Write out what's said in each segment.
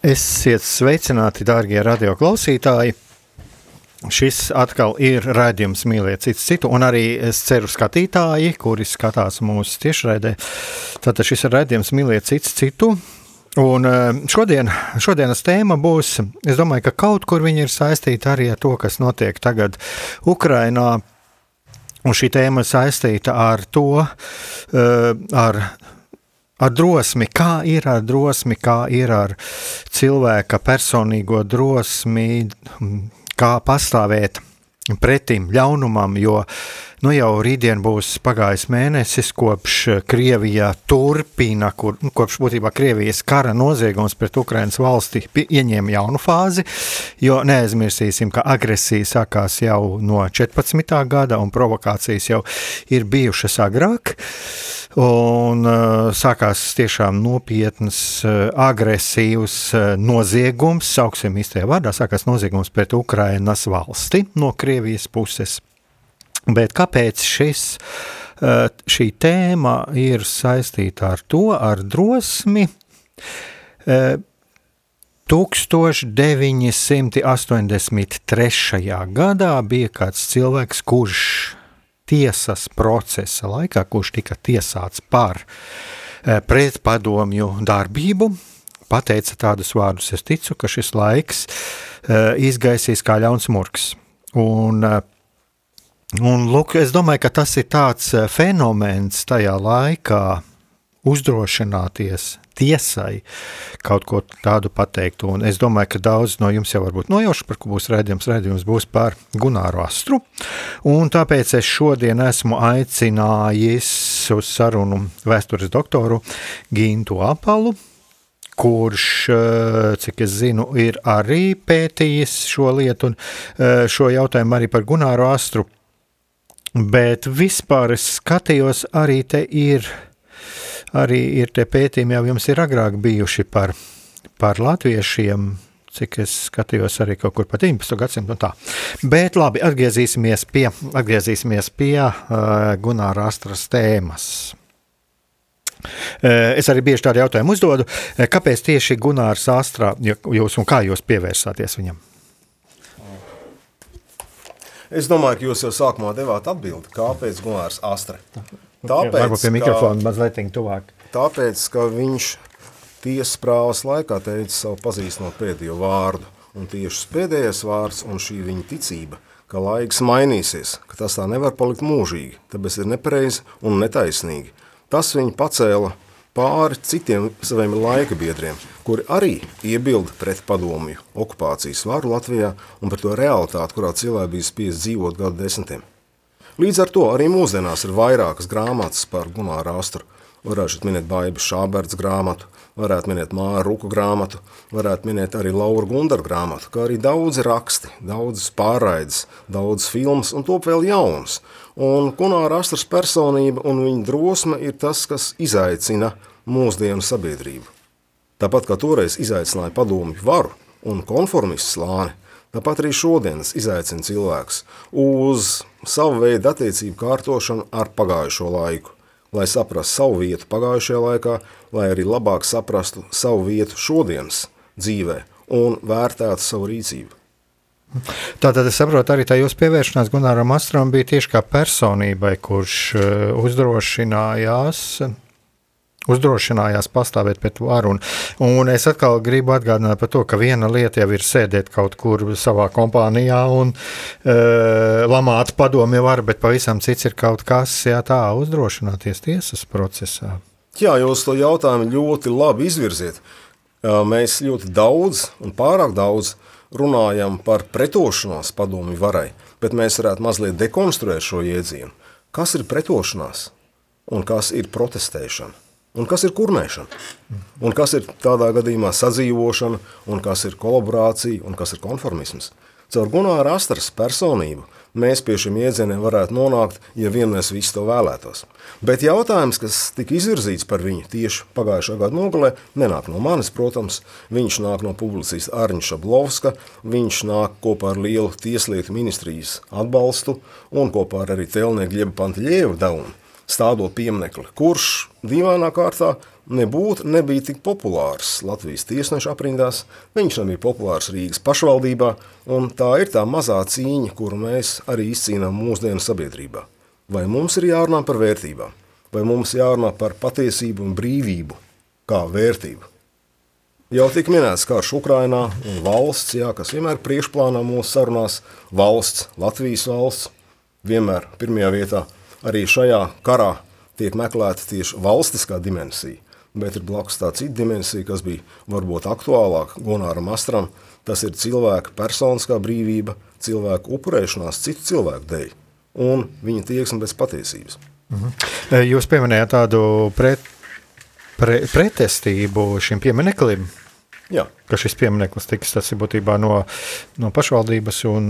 Esiet sveicināti, dārgie radioklausītāji! Šis atkal ir raidījums mīliet citu citu, un arī es ceru skatītāji, kuri skatās mūsu tiešraidē. Tātad šis ir raidījums mīliet citu citu. Un eh, šodien, šodienas tēma būs, es domāju, ka kaut kur viņi ir saistīti arī ar to, kas notiek tagad Ukrainā. Un šī tēma saistīta ar to, eh, ar ar drosmi, kā ir ar drosmi, kā ir ar cilvēka personīgo drosmi, kā pastāvēt pretim ļaunumam, jo nu jau rītdien būs pagājis mēnesis, kopš Krievija turpina, kur, nu, kopš būtībā Krievijas kara noziegums pret Ukrainas valsti ieņēma jaunu fāzi, jo neaizmirsīsim, ka agresija sākās jau no 14. gada un provokācijas jau ir bijušas agrāk. Uh, Un uh, sākās tiešām nopietnas, uh, agresīvs uh, noziegums, sauksim īstajā vārdā, sākās noziegums pret Ukrainas valsti no Krievijas puses. Bet kāpēc šis, šī tēma ir saistīta ar to, ar drosmi? Uh, 1983. gadā bija kāds cilvēks, kurš tiesas procesa laikā, kurš tika tiesāts par eh, pretpadomju darbību, pateica tādus vārdus, es ticu, ka šis laiks uh, izgaisīs kā ļauns murgs. Un, uh, un lūk, es domāju, ka tas ir tāds fenomens tajā laikā uzdrošināties tiesai kaut ko tādu pateikt. Un es domāju, ka daudz no jums jau varbūt nojauši, par ko būs redzējums. Redzējums būs par Gunāru Astru. Un tāpēc es šodien esmu aicinājis uz sarunu vēstures doktoru Gintu Apalu, kurš, eh, cik es zinu, ir arī pētījis šo lietu un eh, šo jautājumu arī par Gunāru Astru. Bet vispār es skatījos, arī te ir arī ir tie pētījumi jau jums ir agrāk bijuši par, par latviešiem, cik es skatījos arī kaut kur pat 19. gadsimtu un tā. Bet labi, atgriezīsimies pie, atgriezīsimies pie uh, Gunāra Astras tēmas. Uh, es arī bieži tādu jautājumu uzdodu, uh, kāpēc tieši Gunārs Astrā jūs un kā jūs pievērsāties viņam? Es domāju, ka jūs jau sākumā devāt atbildi, kāpēc Gunārs Astra. Tāpēc, Jā, varbūt pie mikrofona mazliet tuvāk. Tāpēc, ka viņš tiesas prāvas laikā teica savu pazīstamo pēdējo vārdu. Un tieši pēdējais vārds un šī viņa ticība, ka laiks mainīsies, ka tas tā nevar palikt mūžīgi, tāpēc ir nepareizi un netaisnīgi. Tas viņu pacēla pāri citiem saviem laika biedriem, kuri arī iebilda pret padomju okupācijas varu Latvijā un par to realitāti, kurā cilvēki bija spiest dzīvot gadu desmitiem. Līdz ar to arī mūsdienās ir vairākas grāmatas par Gunāru Astru. Varētu minēt Bābas Šāberts grāmatu, varētu minēt Māra Ruku grāmatu, varētu minēt arī Laura Gundara grāmatu, kā arī daudzi raksti, daudzas pārraides, daudzas filmas un top vēl jaunas. Un Gunāra Astras personība un viņa drosme ir tas, kas izaicina mūsdienu sabiedrību. Tāpat kā toreiz izaicināja padomju varu un konformistu slāni, Tāpat arī šodienas izaicina cilvēks uz savu veidu attiecību kārtošanu ar pagājušo laiku, lai saprastu savu vietu pagājušajā laikā, lai arī labāk saprastu savu vietu šodienas dzīvē un vērtētu savu rīcību. Tātad es saprotu, arī tā jūsu pievēršanās Gunāram Astram bija tieši kā personībai, kurš uh, uzdrošinājās uzdrošinājās pastāvēt pret varu. Un, un es atkal gribu atgādināt par to, ka viena lieta jau ir sēdēt kaut kur savā kompānijā un e, lamāt padomi var, bet pavisam cits ir kaut kas, jā, tā uzdrošināties tiesas procesā. Jā, jūs to jautājumu ļoti labi izvirziet. Mēs ļoti daudz un pārāk daudz runājam par pretošanās padomi varai, bet mēs varētu mazliet dekonstruēt šo jēdzienu. Kas ir pretošanās un kas ir protestēšana? Un kas ir kurnēšana? Un kas ir tādā gadījumā sadzīvošana, un kas ir kolaborācija, un kas ir konformisms? Caur Gunāra Astras personību mēs pie šiem iedzieniem varētu nonākt, ja vien mēs visi to vēlētos. Bet jautājums, kas tika izvirzīts par viņu tieši pagājušā gada nogalē, nenāk no manis, protams. Viņš nāk no publicista Arņša Šablovska, viņš nāk kopā ar lielu tieslietu ministrijas atbalstu un kopā ar arī telnieku Glieba Panteļievu devumu stādot pieminekli, kurš dīvainā kārtā nebūtu nebija tik populārs Latvijas tiesneša aprindās, viņš nebija populārs Rīgas pašvaldībā, un tā ir tā mazā cīņa, kuru mēs arī izcīnām mūsdienu sabiedrībā. Vai mums ir jārunā par vērtībām, vai mums jārunā par patiesību un brīvību kā vērtību? Jau tika minēts karš Ukrainā un valsts, jā, kas vienmēr priekšplānā mūsu sarunās, valsts, Latvijas valsts, vienmēr pirmajā vietā – arī šajā karā tiek meklēta tieši valstiskā dimensija. Bet ir blakus tā cita dimensija, kas bija varbūt aktuālāka Gunāram Astram. Tas ir cilvēka personiskā brīvība, cilvēku upurēšanās citu cilvēku dēļ un viņa tieksme bez patiesības. Mhm. Jūs pieminējāt tādu pret, pre, pretestību šim piemineklim. Jā. Ka šis piemineklis tiks tas ir būtībā no, no pašvaldības un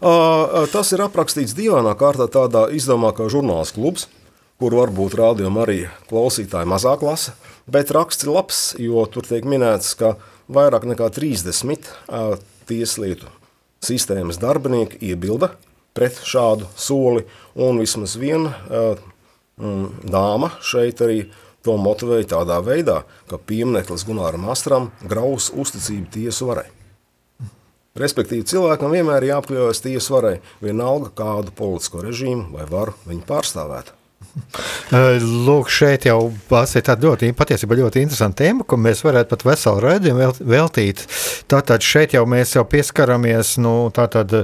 Tas ir aprakstīts dīvainā kārtā tādā izdevumā kā žurnāls klubs, kur varbūt rādījuma arī klausītāji mazāk lasa, bet raksts ir labs, jo tur tiek minēts, ka vairāk nekā 30 tieslietu sistēmas darbinieki iebilda pret šādu soli, un vismaz viena dāma šeit arī to motivēja tādā veidā, ka piemineklis Gunāram Astram graus uzticību tiesu varai. Respektīvi, cilvēkam vienmēr ir jāapkļaujas tiesvarai, vienalga kādu politisko režīmu vai varu viņu pārstāvētu. Lūk, šeit jau ir tāda ļoti, patiesībā ļoti interesanta tēma, ko mēs varētu pat veselu raidījumu veltīt. Tātad šeit jau mēs jau pieskaramies nu, tātad,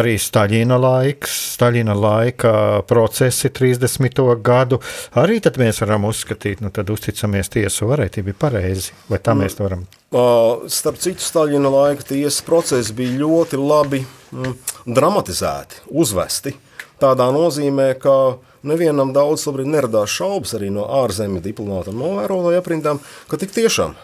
arī Staļina laiks, Staļina laika procesi 30. gadu. Arī tad mēs varam uzskatīt, nu tad uzticamies tiesu varētībai pareizi, vai tā mm. mēs to varam? Starp citu, Staļina laika tiesas procesi bija ļoti labi mm, dramatizēti, uzvesti. Tādā nozīmē, ka nevienam daudz neradās šaubas arī no ārzemju diplomāta un novērotāju aprindām, ka tik tiešām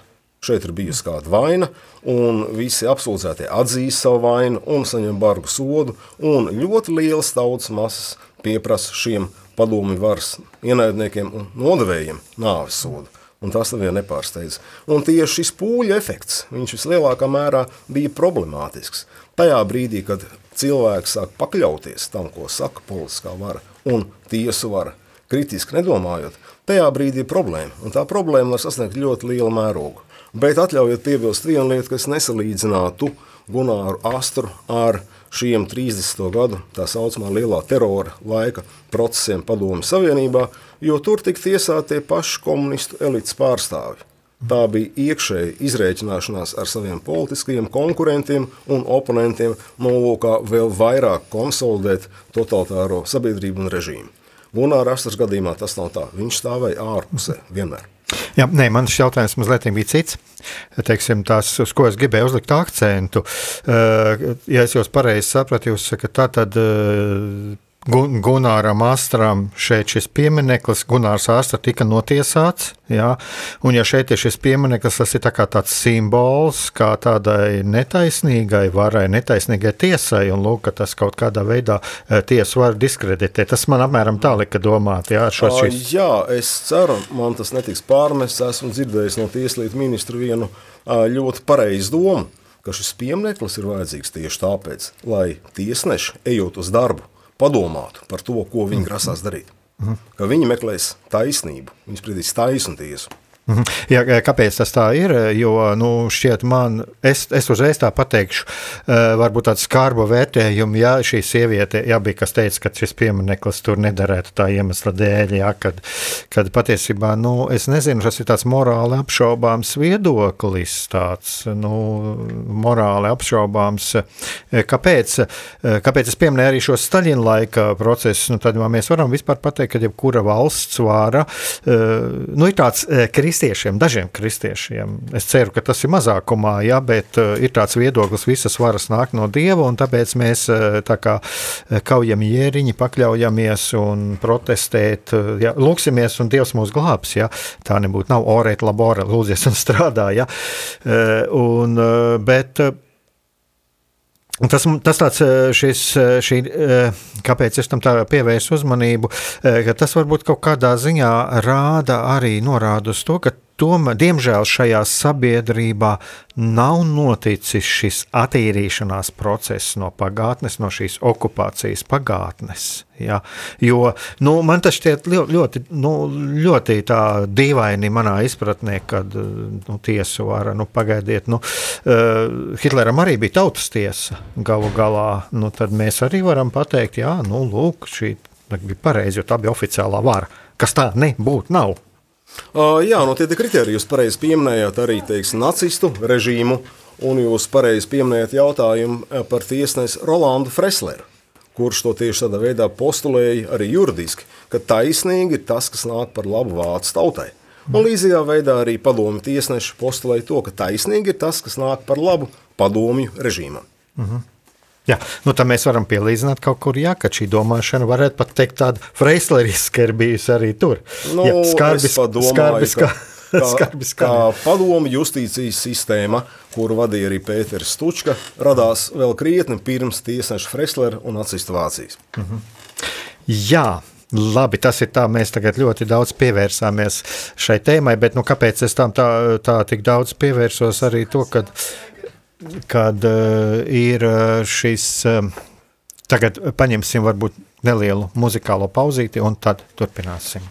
šeit ir bijusi kāda vaina, un visi apsūdzētie atzīst savu vainu un saņem bargu sodu, un ļoti lielas tautas masas pieprasa šiem padomi varas ienaidniekiem un nodevējiem nāves sodu. Un tas nevienu nepārsteidz. Un tieši šis pūļu efekts, viņš vislielākā mērā bija problemātisks. Tajā brīdī, kad cilvēks sāk pakļauties tam, ko saka politiskā vara un tiesu vara, kritiski nedomājot, tajā brīdī ir problēma. Un tā problēma var sasniegt ļoti lielu mērogu. Bet atļaujiet piebilst vienu lietu, kas nesalīdzinātu Gunāru Astru ar šiem 30. gadu tā saucamā lielā terora laika procesiem Padomju Savienībā, jo tur tika tiesāti tie paši komunistu elites pārstāvji. Tā bija iekšēja izreikināšanās ar saviem politiskajiem konkurentiem un oponentiem, nolūkā vēl vairāk konsolidēt totalitāro sabiedrību un režīmu. Gunāra Astras gadījumā tas nav tā. Viņš stāvēja ārpusē vienmēr. Jā, nē, mans jautājums mazliet bija cits. Teiksim, tās, uz ko es gribēju uzlikt akcentu. Ja es jūs pareizi sapratu, jūs sakat, tā tad Gun Gunāram Astram šeit šis piemineklis, Gunārs Astra tika notiesāts, jā, un ja šeit ir šis piemineklis, tas ir tā kā tāds simbols, kā tādai netaisnīgai varai, netaisnīgai tiesai, un lūk, ka tas kaut kādā veidā eh, tiesu var diskreditēt. Tas man apmēram tā lika domāt, jā, šo šis. Jā, es ceru, man tas netiks pārmests, esmu dzirdējis no tieslietu ministru vienu ļoti pareizu domu, ka šis piemineklis ir vajadzīgs tieši tāpēc, lai tiesneši, ejot uz darbu, padomātu par to, ko viņi grasās darīt. Ka viņi meklēs taisnību, viņi spriedīs taisnu tiesu. Mhm. Jā, kāpēc tas tā ir? Jo nu, šķiet, man, es, es uzreiz tā pateikšu, varbūt tādu skarbu vērtējumu, ja šī sieviete, jā, bija kas teica, ka šis piemineklis tur nederētu tā iemesla dēļ, jā, kad, kad patiesībā, nu, es nezinu, tas ir tāds morāli apšaubāms viedoklis, tāds, nu, morāli apšaubāms. Kāpēc? Kāpēc es pieminēju arī šo Staļina laika procesu? Nu, tad mēs varam vispār pateikt, ka jebkura valsts vāra, nu, ir tāds kristības kristiešiem, dažiem kristiešiem. Es ceru, ka tas ir mazākumā, ja, bet uh, ir tāds viedoklis, visas varas nāk no dieva, un tāpēc mēs uh, tā kā uh, kaujam jēriņi, pakļaujamies un protestēt, ja, lūksimies, un Dievs mūs glābs. Ja. Tā nebūtu nav orēt labore, lūdzies un strādā. Uh, un, bet, Tas, tas tāds, šis, šī, kāpēc es tam tā pievērsu uzmanību, ka tas varbūt kaut kādā ziņā rāda arī norāda uz to, ka tomēr, diemžēl, šajā sabiedrībā nav noticis šis attīrīšanās process no pagātnes, no šīs okupācijas pagātnes. Ja? Jo nu, man tas šķiet ļoti, nu, ļoti dīvaini manā izpratnē, kad nu, tiesa var, nu, pagaidiet, nu, uh, Hitleram arī bija tautas tiesa galu galā. Nu, tad mēs arī varam pateikt, jā, nu, lūk, šī bija pareizi, jo tā bija oficiālā vara, kas tā nebūtu nav. Uh, jā, no tie kriteriji jūs pareizi pieminējāt arī teiksim, nacistu režīmu, un jūs pareizi pieminējāt jautājumu par tiesnesi Rolandu Fresleru, kurš to tieši tādā veidā postulēja arī juridiski, ka taisnīgi ir tas, kas nāk par labu vācu tautai. Un līdzīgā veidā arī padomju tiesneši postulēja to, ka taisnīgi ir tas, kas nāk par labu padomju režīmam. Uh mhm. -huh. Jā, nu tā mēs varam pielīdzināt kaut kur, jā, ka šī domāšana varētu pat teikt tāda freisleriska ir bijusi arī tur. Nu, jā, skarbis, skarbis, kā, kā, skarbis, kā. kā padomu justīcijas sistēma, kuru vadīja arī Pēters Stučka, radās vēl krietni pirms tiesneša Freslera un nacistu Vācijas. Mm -hmm. Jā, Labi, tas ir tā, mēs tagad ļoti daudz pievērsāmies šai tēmai, bet nu, kāpēc es tam tā, tā tik daudz pievērsos arī to, ka kad uh, ir uh, šis. Uh, tagad paņemsim varbūt nelielu muzikālo pauzīti un tad turpināsim.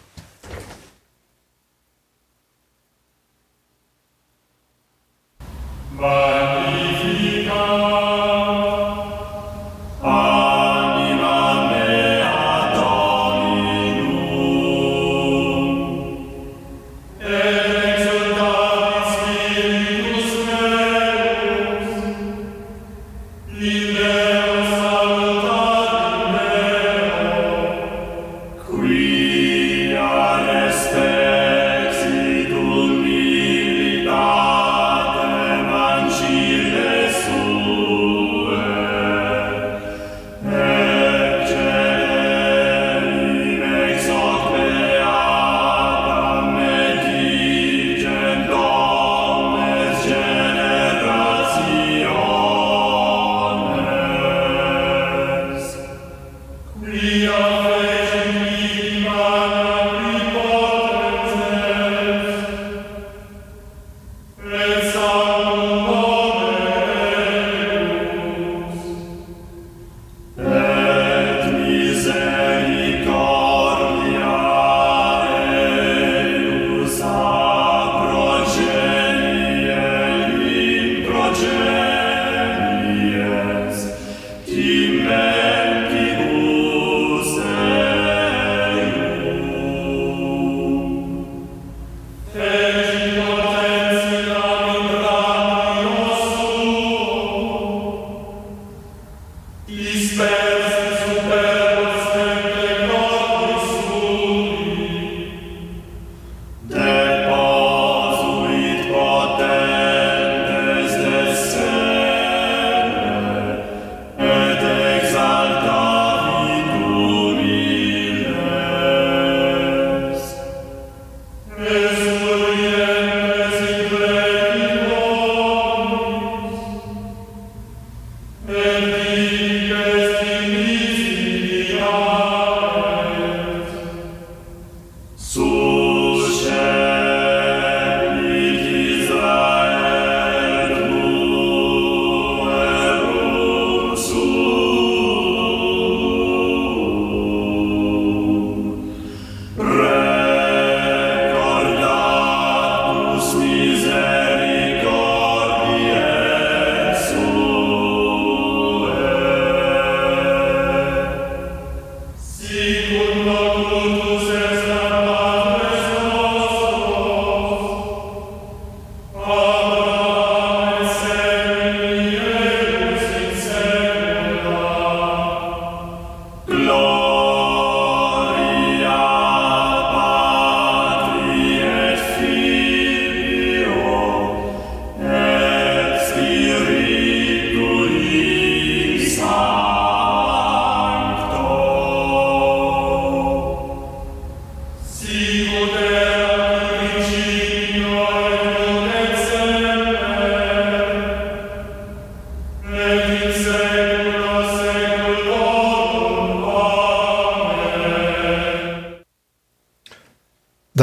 Magnificat.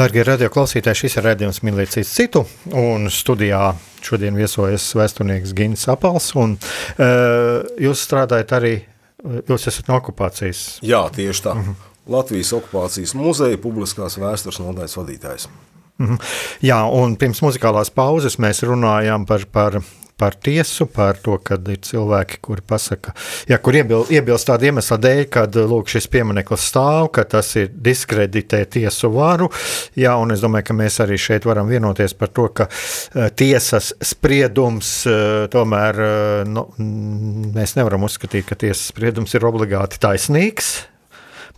Darbie radioklausītāji, šis ir redzējums mīlēt citu un studijā šodien viesojas vēsturnieks Gins Apals, un uh, jūs strādājat arī, jūs esat no okupācijas. Jā, tieši tā. Mm -hmm. Latvijas okupācijas muzeja publiskās vēstures nodaļas vadītājs. Mm -hmm. Jā, un pirms muzikālās pauzes mēs runājām par, par par tiesu, par to, ka ir cilvēki, kuri pasaka, ja, kur iebil, iebilst tādu iemeslu dēļ, ka lūk, šis piemineklis stāv, ka tas ir diskreditē tiesu varu. Jā, un es domāju, ka mēs arī šeit varam vienoties par to, ka uh, tiesas spriedums uh, tomēr nu, mēs nevaram uzskatīt, ka tiesas spriedums ir obligāti taisnīgs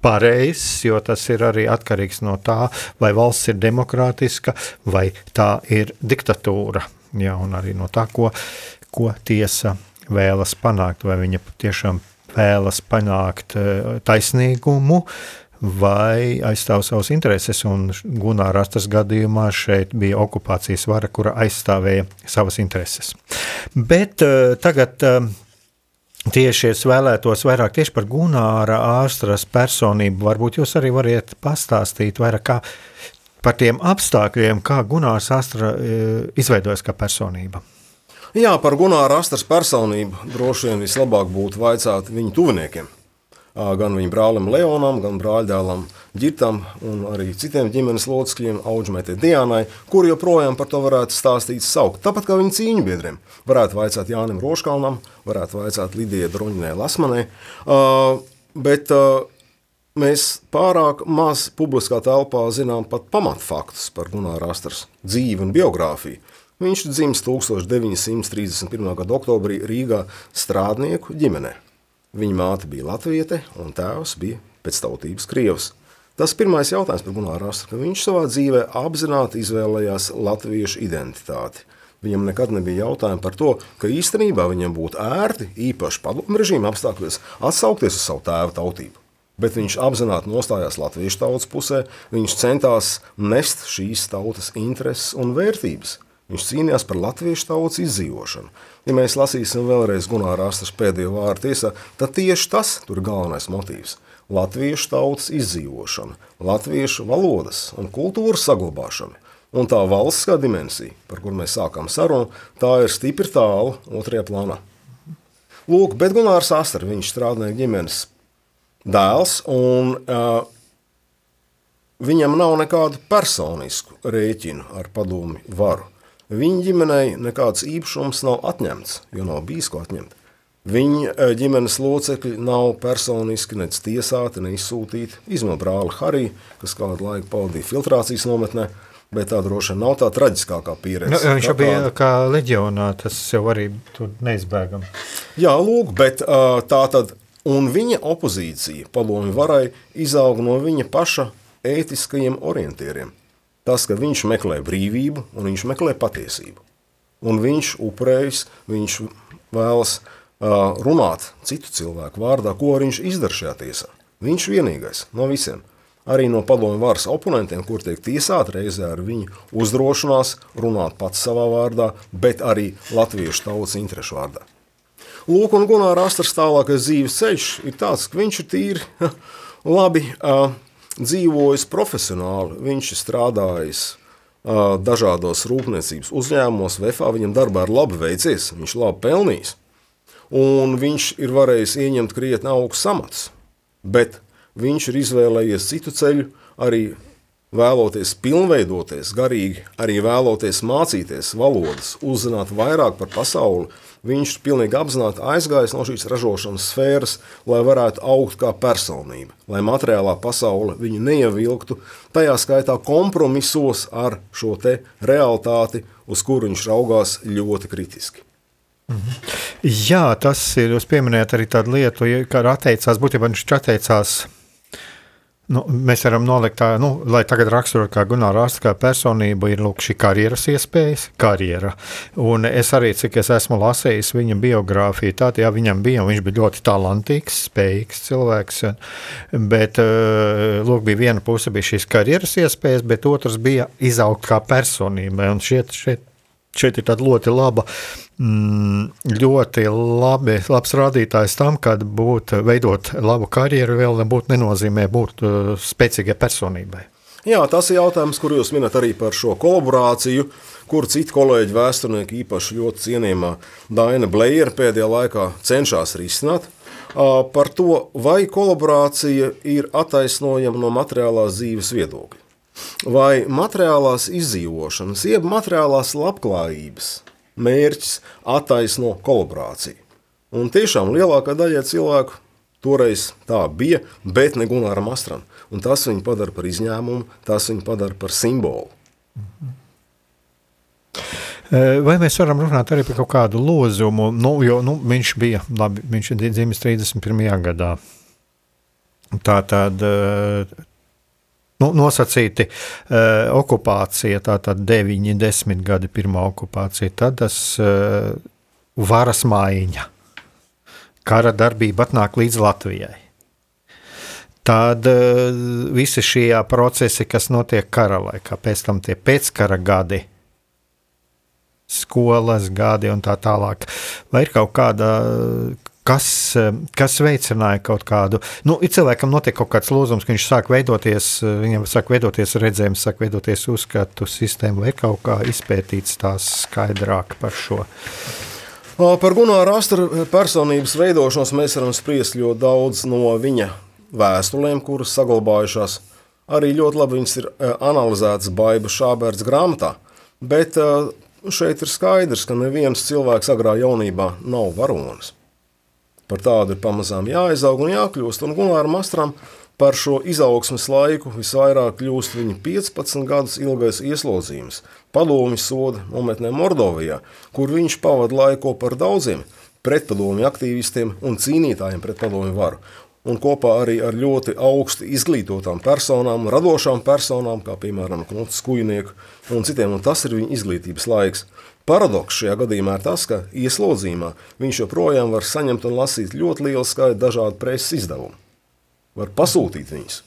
pareizs, jo tas ir arī atkarīgs no tā, vai valsts ir demokrātiska vai tā ir diktatūra jā, un arī no tā, ko, ko tiesa vēlas panākt, vai viņa tiešām vēlas panākt eh, taisnīgumu, vai aizstāv savas intereses. Un Gunārs Rastas gadījumā šeit bija okupācijas vara, kura aizstāvēja savas intereses. Bet uh, tagad uh, tieši es vēlētos vairāk tieši par Gunāra ārstras personību. Varbūt jūs arī variet pastāstīt vairāk, kā par tiem apstākļiem, kā Gunārs Astra e, izveidojas kā personība. Jā, par Gunāra Astras personību droši vien vislabāk būtu vaicāt viņu tuviniekiem. Gan viņa brālim Leonam, gan brāļdēlam Girtam un arī citiem ģimenes locekļiem, auģmētē Diānai, kuri joprojām par to varētu stāstīt saukt. Tāpat kā viņa cīņu biedriem. Varētu vaicāt Jānim Roškalnam, varētu vaicāt Lidijai Droņinai Lasmanai. Bet Mēs pārāk maz publiskā telpā zinām pat pamatfaktus par Gunāra Astras dzīvi un biogrāfiju. Viņš dzimis 1931. gada oktobrī Rīgā strādnieku ģimenē. Viņa māte bija latviete un tēvs bija pēctautības krievs. Tas pirmais jautājums par Gunāru Astru, ka viņš savā dzīvē apzināti izvēlējās latviešu identitāti. Viņam nekad nebija jautājumi par to, ka īstenībā viņam būtu ērti, īpaši padomu režīma apstākļos, atsaukties uz savu tēva tautību bet viņš apzināti nostājās latviešu tautas pusē. Viņš centās nest šīs tautas intereses un vērtības. Viņš cīnījās par latviešu tautas izdzīvošanu. Ja mēs lasīsim vēlreiz Gunāra Astras pēdējo vārdu tiesā, tad tieši tas tur ir galvenais motīvs. Latviešu tautas izdzīvošana, latviešu valodas un kultūras saglabāšana. Un tā valstiskā dimensija, par kuru mēs sākām sarunu, tā ir stipri tālu otrajā plānā. Lūk, bet Gunārs Astars, viņš strādāja ģimenes dēls, un uh, viņam nav nekādu personisku rēķinu ar padomu varu. Viņa ģimenei nekāds īpašums nav atņemts, jo nav bijis ko atņemt. Viņa ģimenes locekļi nav personiski nec tiesāti, ne izsūtīti. Izņemot brāli Hariju, kas kādu laiku pavadīja filtrācijas nometnē, bet tā droši vien nav tā traģiskākā pieredze. Nu, viņš jau bija kā leģionā, tas jau arī tur neizbēgam. Jā, lūk, bet tā tad un viņa opozīcija padomju varai izaug no viņa paša ētiskajiem orientieriem. Tas, ka viņš meklē brīvību un viņš meklē patiesību. Un viņš upurējas, viņš vēlas uh, runāt citu cilvēku vārdā, ko viņš izdara šajā tiesā. Viņš vienīgais no visiem. Arī no padomju varas oponentiem, kur tiek tiesāti reizē ar viņu uzdrošinās runāt pats savā vārdā, bet arī latviešu tautas interešu vārdā. Lūk, un Gunārs Astras tālākais dzīves ceļš ir tāds, ka viņš ir tīri labi uh, dzīvojis profesionāli. Viņš ir strādājis uh, dažādos rūpniecības uzņēmumos, VFā viņam darbā ir labi veicies, viņš labi pelnījis. Un viņš ir varējis ieņemt krietni augstu amats, bet viņš ir izvēlējies citu ceļu, arī vēloties pilnveidoties garīgi, arī vēloties mācīties valodas, uzzināt vairāk par pasauli, Viņš pilnīgi apzināti aizgājis no šīs ražošanas sfēras, lai varētu augt kā personība, lai materiālā pasaule viņu neievilktu, tajā skaitā kompromisos ar šo te realitāti, uz kuru viņš raugās ļoti kritiski. Mhm. Jā, tas ir. Jūs pieminējāt arī tādu lietu, ka atteicās, būtībā viņš atteicās Nu, mēs varam nolikt tā, nu, lai tagad raksturot kā Gunārs Rāsts, kā personību, ir lūk, šī karjeras iespējas, karjera. Un es arī, cik es esmu lasījis viņa biogrāfiju, tā, jā, viņam bija, viņš bija ļoti talantīgs, spējīgs cilvēks, bet, eh, lūk, bija viena puse bija šīs karjeras iespējas, bet otrs bija izaugt kā personība, un šeit, šeit, šeit ir tāda ļoti laba Mm, ļoti labi, labs rādītājs tam, ka būt, veidot labu karjeru vēl nebūtu nenozīmē būt uh, spēcīgai personībai. Jā, tas ir jautājums, kur jūs minat arī par šo kolaborāciju, kur citi kolēģi vēsturnieki, īpaši ļoti cienījamā Daina Blēra pēdējā laikā cenšas risināt. Par to, vai kolaborācija ir attaisnojama no materiālās dzīves viedokļa. Vai materiālās izdzīvošanas, jeb materiālās labklājības mērķis attaisno kolaborāciju. Un tiešām lielākā daļa cilvēku toreiz tā bija, bet ne Gunāram Astram. Un tas viņu padara par izņēmumu, tas viņu padara par simbolu. Vai mēs varam runāt arī par kaut kādu lozumu? Nu, jo nu, viņš bija, labi, viņš ir dzimis 31. gadā. Tā tad nu, nosacīti uh, okupācija, tātad 9, 10 gadi pirmā okupācija, tad tas uh, varas mājiņa, kara darbība atnāk līdz Latvijai tad uh, visi šie procesi, kas notiek kara laikā, pēc tam tie pēckara gadi, skolas gadi un tā tālāk. Vai ir kaut kāda, kas, kas veicināja kaut kādu, nu, ir cilvēkam notiek kaut kāds lūzums, ka viņš sāk veidoties, viņam sāk veidoties redzējums, sāk veidoties uzskatu sistēmu, vai kaut kā izpētīts tās skaidrāk par šo. Par Gunāra Astra personības veidošanos mēs varam spriest ļoti daudz no viņa vēstulēm, kuras saglabājušās. Arī ļoti labi viņas ir eh, analizētas Baiba Šābērts grāmatā, bet eh, šeit ir skaidrs, ka neviens cilvēks agrā jaunībā nav varonis. Par tādu ir pamazām jāizaug un jākļūst, un Gunāram Astram par šo izaugsmes laiku visvairāk kļūst viņa 15 gadus ilgais ieslodzījums, padomju soda nometnē Mordovijā, kur viņš pavada laiku par daudziem pretpadomju aktīvistiem un cīnītājiem pret padomju varu un kopā arī ar ļoti augsti izglītotām personām, radošām personām, kā piemēram Knuts Kujnieku un citiem, un tas ir viņa izglītības laiks. Paradoks šajā gadījumā ir tas, ka ieslodzījumā viņš joprojām var saņemt un lasīt ļoti lielu skaitu dažādu preses izdevumu. Var pasūtīt viņus.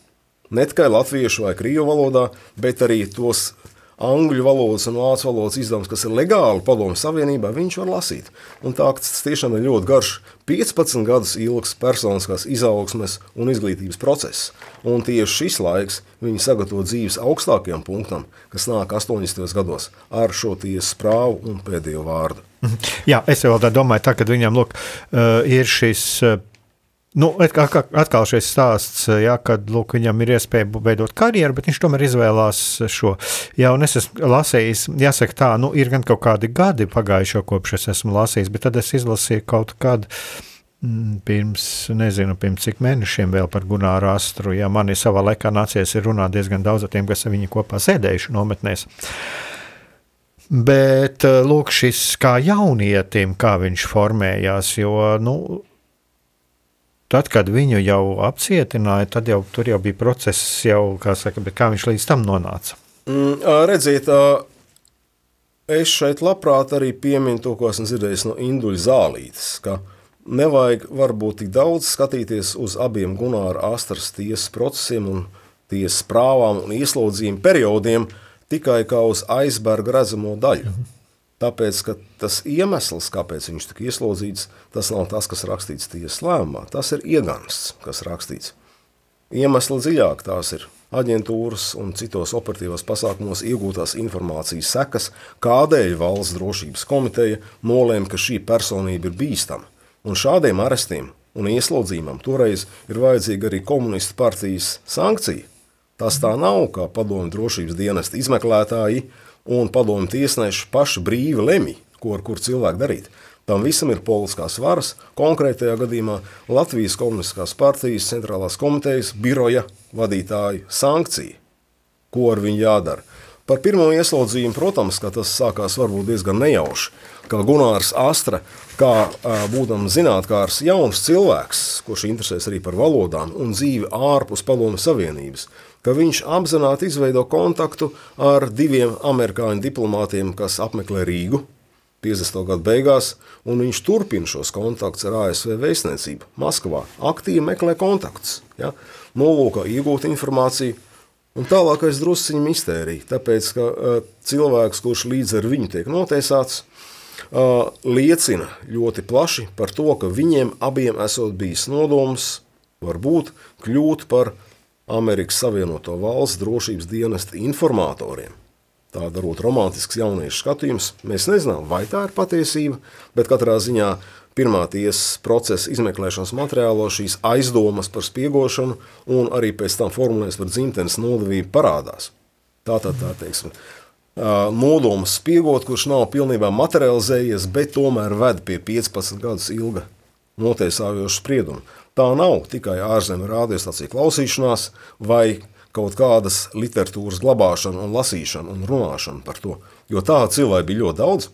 Ne tikai latviešu vai krievu valodā, bet arī tos angļu valodas un vācu valodas izdevums, kas ir legāli padomju savienībā, viņš var lasīt. Un tā tas tiešām ir ļoti garš, 15 gadus ilgs personiskās izaugsmes un izglītības process. Un tieši šis laiks viņi sagatavo dzīves augstākajam punktam, kas nāk 80. gados ar šo tiesas prāvu un pēdējo vārdu. Mhm. Jā, es tā domāju, tā, kad viņam lūk, uh, ir šis uh, Nu, atkal šis stāsts, ja, kad lūk, viņam ir iespēja veidot karjeru, bet viņš tomēr izvēlās šo. Jā, un es esmu lasījis, jāsaka tā, nu, ir gan kaut kādi gadi pagājušo kopš es esmu lasījis, bet tad es izlasīju kaut kādu mm, pirms, nezinu, pirms cik mēnešiem vēl par Gunāru Astru. Ja man ir savā laikā nācies runāt diezgan daudz ar tiem, kas viņu kopā sēdējuši nometnēs. Bet, lūk, šis kā jaunietim, kā viņš formējās, jo, nu, Tad, kad viņu jau apcietināja, tad jau tur jau bija process, jau, kā, saka, kā viņš līdz tam nonāca. Mm, redziet, es šeit labprāt arī pieminu to, ko esmu dzirdējis no Induļa Zālītes, ka nevajag varbūt tik daudz skatīties uz abiem Gunāra Astras tiesas procesiem un tiesas prāvām un ieslodzījuma periodiem tikai kā uz aizberga redzamo daļu. -hmm. Tāpēc, tas iemesls, kāpēc viņš tika ieslodzīts, tas nav tas, kas rakstīts tiesas lēmumā. Tas ir iegansts, kas rakstīts. Iemesli dziļāk tās ir aģentūras un citos operatīvos pasākumos iegūtās informācijas sekas, kādēļ valsts drošības komiteja nolēma, ka šī personība ir bīstama. Un šādiem arestiem un ieslodzījumam toreiz ir vajadzīga arī komunistu partijas sankcija. Tas tā nav, kā padomju drošības dienesta izmeklētāji un padomu tiesneši paši brīvi lemj, ko ar kur cilvēku darīt. Tam visam ir politiskās varas, konkrētajā gadījumā Latvijas Komunistiskās partijas centrālās komitejas biroja vadītāju sankcija, ko ar viņu jādara. Par pirmo ieslodzījumu, protams, tas sākās varbūt diezgan nejauši. Kā Gunārs Astra, kā būdams zinātnākārs jauns cilvēks, kurš interesēs arī par valodām un dzīvi ārpus Padomu Savienības, ka viņš apzināti izveido kontaktu ar diviem amerikāņu diplomātiem, kas apmeklē Rīgu 50. gadu beigās, un viņš turpina šos kontaktus ar ASV vēstniecību Maskavā. Aktīvi meklē kontaktus, ja? nolūkā iegūt informāciju. Un tālākais drusciņš mistērija, tāpēc, ka uh, cilvēks, kurš līdz ar viņu tiek notiesāts, uh, liecina ļoti plaši par to, ka viņiem abiem esot bijis nodoms varbūt kļūt par Amerikas Savienoto Valstu drošības dienesta informatoriem. Tā darot romantisks jauniešu skatījums, mēs nezinām, vai tā ir patiesība, bet katrā ziņā pirmā tiesas procesa izmeklēšanas materiālos šīs aizdomas par spiegošanu un arī pēc tam formulēs par dzimtenes nodevību parādās. Tā tad tā teiksim, nodoms spiegot, kurš nav pilnībā materializējies, bet tomēr ved pie 15 gadus ilga notiesājoša sprieduma. Tā nav tikai ārzemju radiostaciju klausīšanās vai kaut kādas literatūras glabāšana un lasīšana un runāšana par to. Jo tādu cilvēku bija ļoti daudz.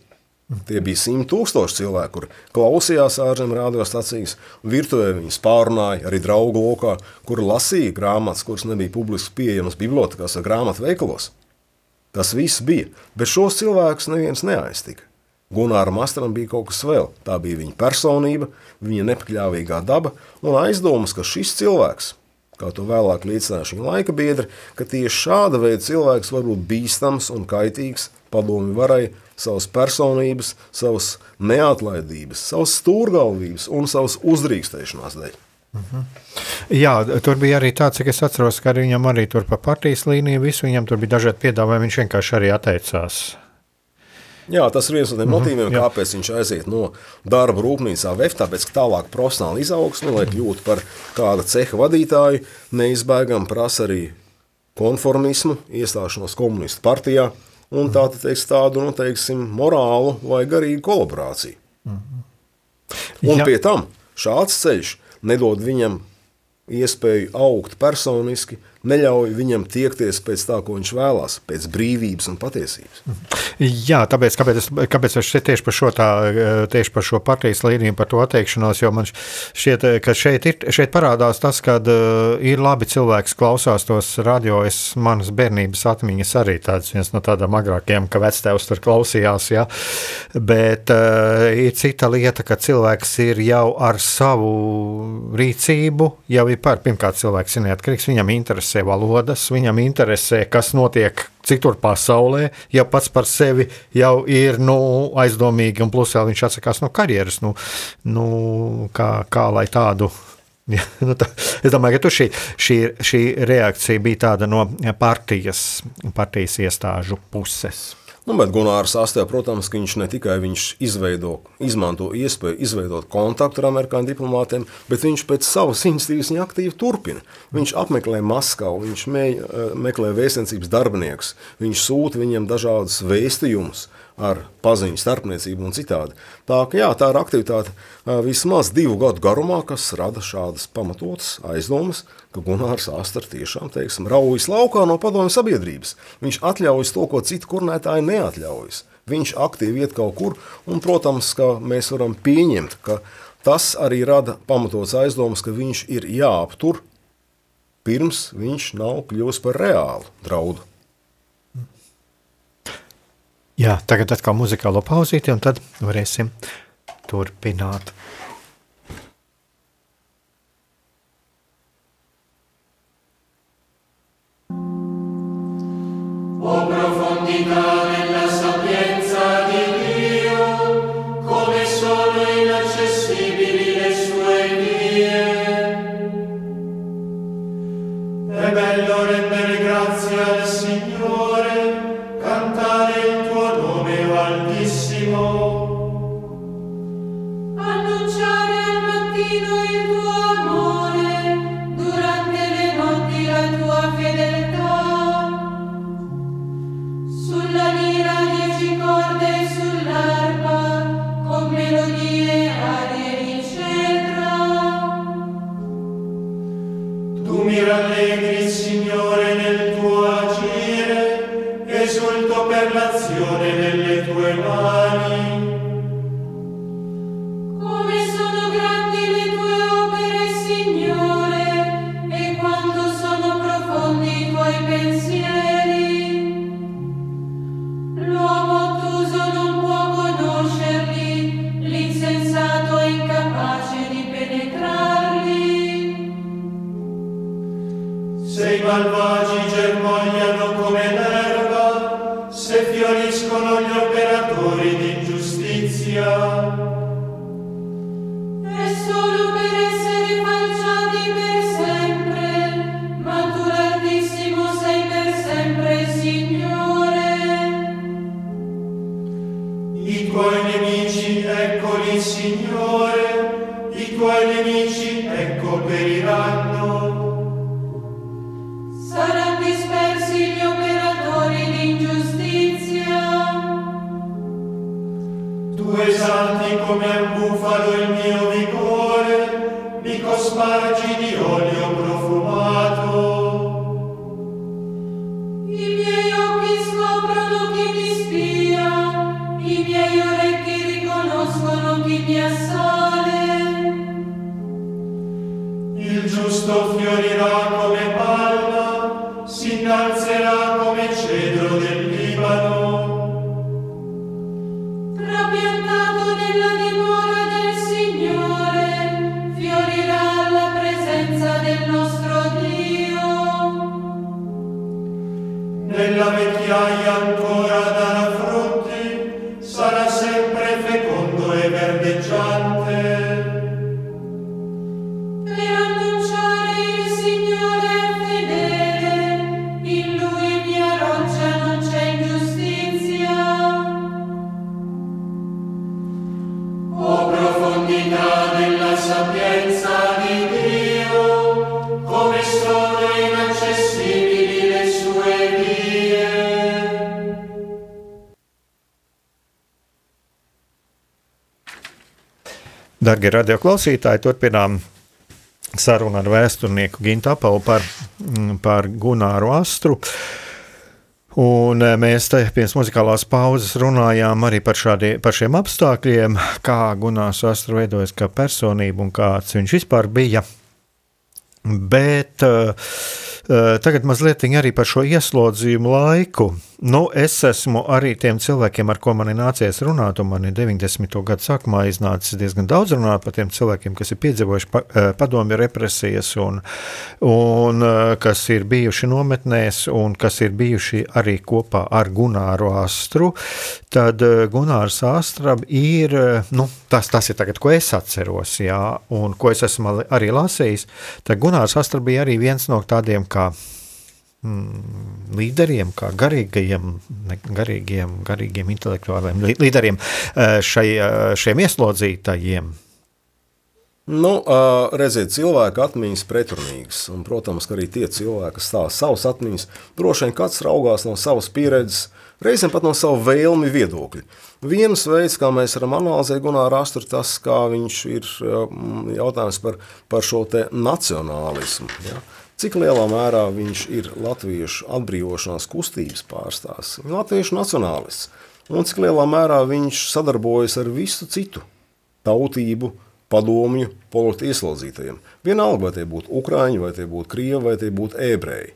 Tie bija simt tūkstoši cilvēku, kur klausījās ārzemju radiostacijas, virtuvē viņas pārunāja arī draugu lokā, kur lasīja grāmatas, kuras nebija publiski pieejamas bibliotekās vai grāmatu veikalos. Tas viss bija, bet šos cilvēkus neviens neaiztika. Gunāram Astram bija kaut kas vēl. Tā bija viņa personība, viņa nepakļāvīgā daba un aizdomas, ka šis cilvēks, kā to vēlāk liecināja viņa laika biedri, ka tieši šāda veida cilvēks var būt bīstams un kaitīgs padomi varai savas personības, savas neatlaidības, savas stūrgalvības un savas uzdrīkstēšanās dēļ. Mhm. Jā, tur bija arī tāds, cik es atceros, ka viņam arī tur pa partijas līniju visu, viņam tur bija dažādi piedāvājumi, viņš vienkārši arī atteicās Jā, tas ir viens no tiem mm -hmm, motīviem, jā. kāpēc viņš aiziet no darba rūpnīcā VF, tāpēc, ka tālāk profesionāli izaugsme, lai kļūtu par kāda ceha vadītāju, neizbēgam prasa arī konformismu, iestāšanos komunistu partijā un tā, teiks, tādu, nu, teiksim, morālu vai garīgu kolaborāciju. Mm -hmm. Un jā. pie tam šāds ceļš nedod viņam iespēju augt personiski, neļauj viņam tiekties pēc tā, ko viņš vēlās, pēc brīvības un patiesības. Jā, tāpēc, kāpēc es, kāpēc es tieši par šo, tā, tieši par šo partijas līniju, par to atteikšanos, jo man šķiet, ka šeit, ir, šeit parādās tas, ka uh, ir labi cilvēks klausās tos radio, es manas bērnības atmiņas arī tāds viens no tādām agrākiem, ka vectēvs tur klausījās, jā, bet uh, ir cita lieta, ka cilvēks ir jau ar savu rīcību, jau ir par, pirmkārt cilvēks ir neatkarīgs, viņam interesē interesē valodas, viņam interesē, kas notiek citur pasaulē, ja pats par sevi jau ir nu, aizdomīgi, un plus vēl viņš atsakās no karjeras. Nu, nu, kā, kā lai tādu Ja, nu tā, es domāju, ka šī, šī, šī reakcija bija tāda no partijas, partijas iestāžu puses. Nu, bet Gunārs Astē, protams, viņš ne tikai viņš izveido, izmanto iespēju izveidot kontaktu ar amerikāņu diplomātiem, bet viņš pēc savas iniciatīvas viņa aktīvi turpina. Viņš apmeklē Maskavu, viņš me, eh, meklē vēstniecības darbiniekus, viņš sūta viņiem dažādus vēstījumus ar paziņu starpniecību un citādi. Tā, ka, jā, tā ir aktivitāte vismaz divu gadu garumā, kas rada šādas pamatotas aizdomas, ka Gunārs Astars tiešām teiksim, raujas laukā no padomju sabiedrības. Viņš atļaujas to, ko citu kurnētāji neatļaujas. Viņš aktīvi iet kaut kur, un, protams, ka mēs varam pieņemt, ka tas arī rada pamatots aizdomas, ka viņš ir jāaptur, pirms viņš nav kļuvis par reālu draudu. Jā, tagad atkal muzikālo pauzīti, un tad varēsim turpināt. O profondità Domino in Signori Darbie radioklausītāji, turpinām sarunu ar vēsturnieku Gintu Apalu par, mm, par Gunāru Astru. Un eh, mēs te pirms muzikālās pauzes runājām arī par, šādie, par šiem apstākļiem, kā Gunārs Astru veidojas kā personība un kāds viņš vispār bija. Bet uh, tagad mazliet arī par šo ieslodzījumu laiku. Nu, es esmu arī tiem cilvēkiem, ar ko man ir nācies runāt, un man ir 90. gadu sākumā iznācis diezgan daudz runāt par tiem cilvēkiem, kas ir piedzīvojuši pa, uh, padomju represijas, un, un kas ir bijuši nometnēs, un kas ir bijuši arī kopā ar Gunāru Astru. Tad Gunārs Astra ir, nu, tas, tas ir tagad, ko es atceros, jā, un ko es esmu arī lasījis. Tad Gunārs Astra bija arī viens no tādiem kā mm, līderiem, kā garīgajiem, ne, garīgiem, garīgiem intelektuāliem lī- līderiem eh, šai, eh, šiem ieslodzītajiem. Nu, ā, redziet, cilvēka atmiņas pretrunīgas. Un, protams, arī tie cilvēki, kas stāsta savas atmiņas, droši vien katrs raugās no savas pieredzes, reizēm pat no sava vēlmi viedokļa. Viens veids, kā mēs varam analizēt Gunāru Astru, tas, kā viņš ir mm, jautājums par, par šo nacionālismu. Ja? Cik lielā mērā viņš ir latviešu atbrīvošanās kustības pārstāvs, latviešu nacionālists, un cik lielā mērā viņš sadarbojas ar visu citu tautību, padomju, politiski ieslodzītajiem. Vienalga, vai tie būtu ukrāņi, vai tie būtu krievi, vai tie būtu ebreji.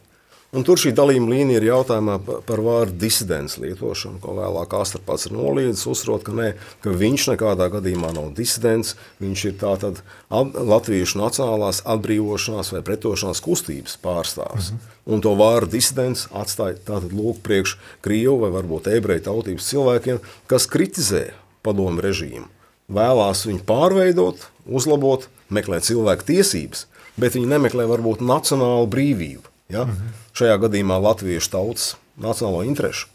Un tur šī dalījuma līnija ir jautājumā pa- par vārdu disidents lietošanu, ko vēlāk Astra pats ir noliedzis, uzsverot, ka, ne, ka viņš nekādā gadījumā nav disidents, viņš ir tātad at- latviešu nacionālās atbrīvošanās vai pretošanās kustības pārstāvs. -hmm. Un to vārdu disidents atstāja tātad lūk priekš Krievu vai varbūt ebreju tautības cilvēkiem, kas kritizē padomu režīmu vēlās viņu pārveidot, uzlabot, meklēt cilvēku tiesības, bet viņi nemeklē varbūt nacionālu brīvību. Ja? -hmm. Šajā gadījumā latviešu tautas nacionālo interesu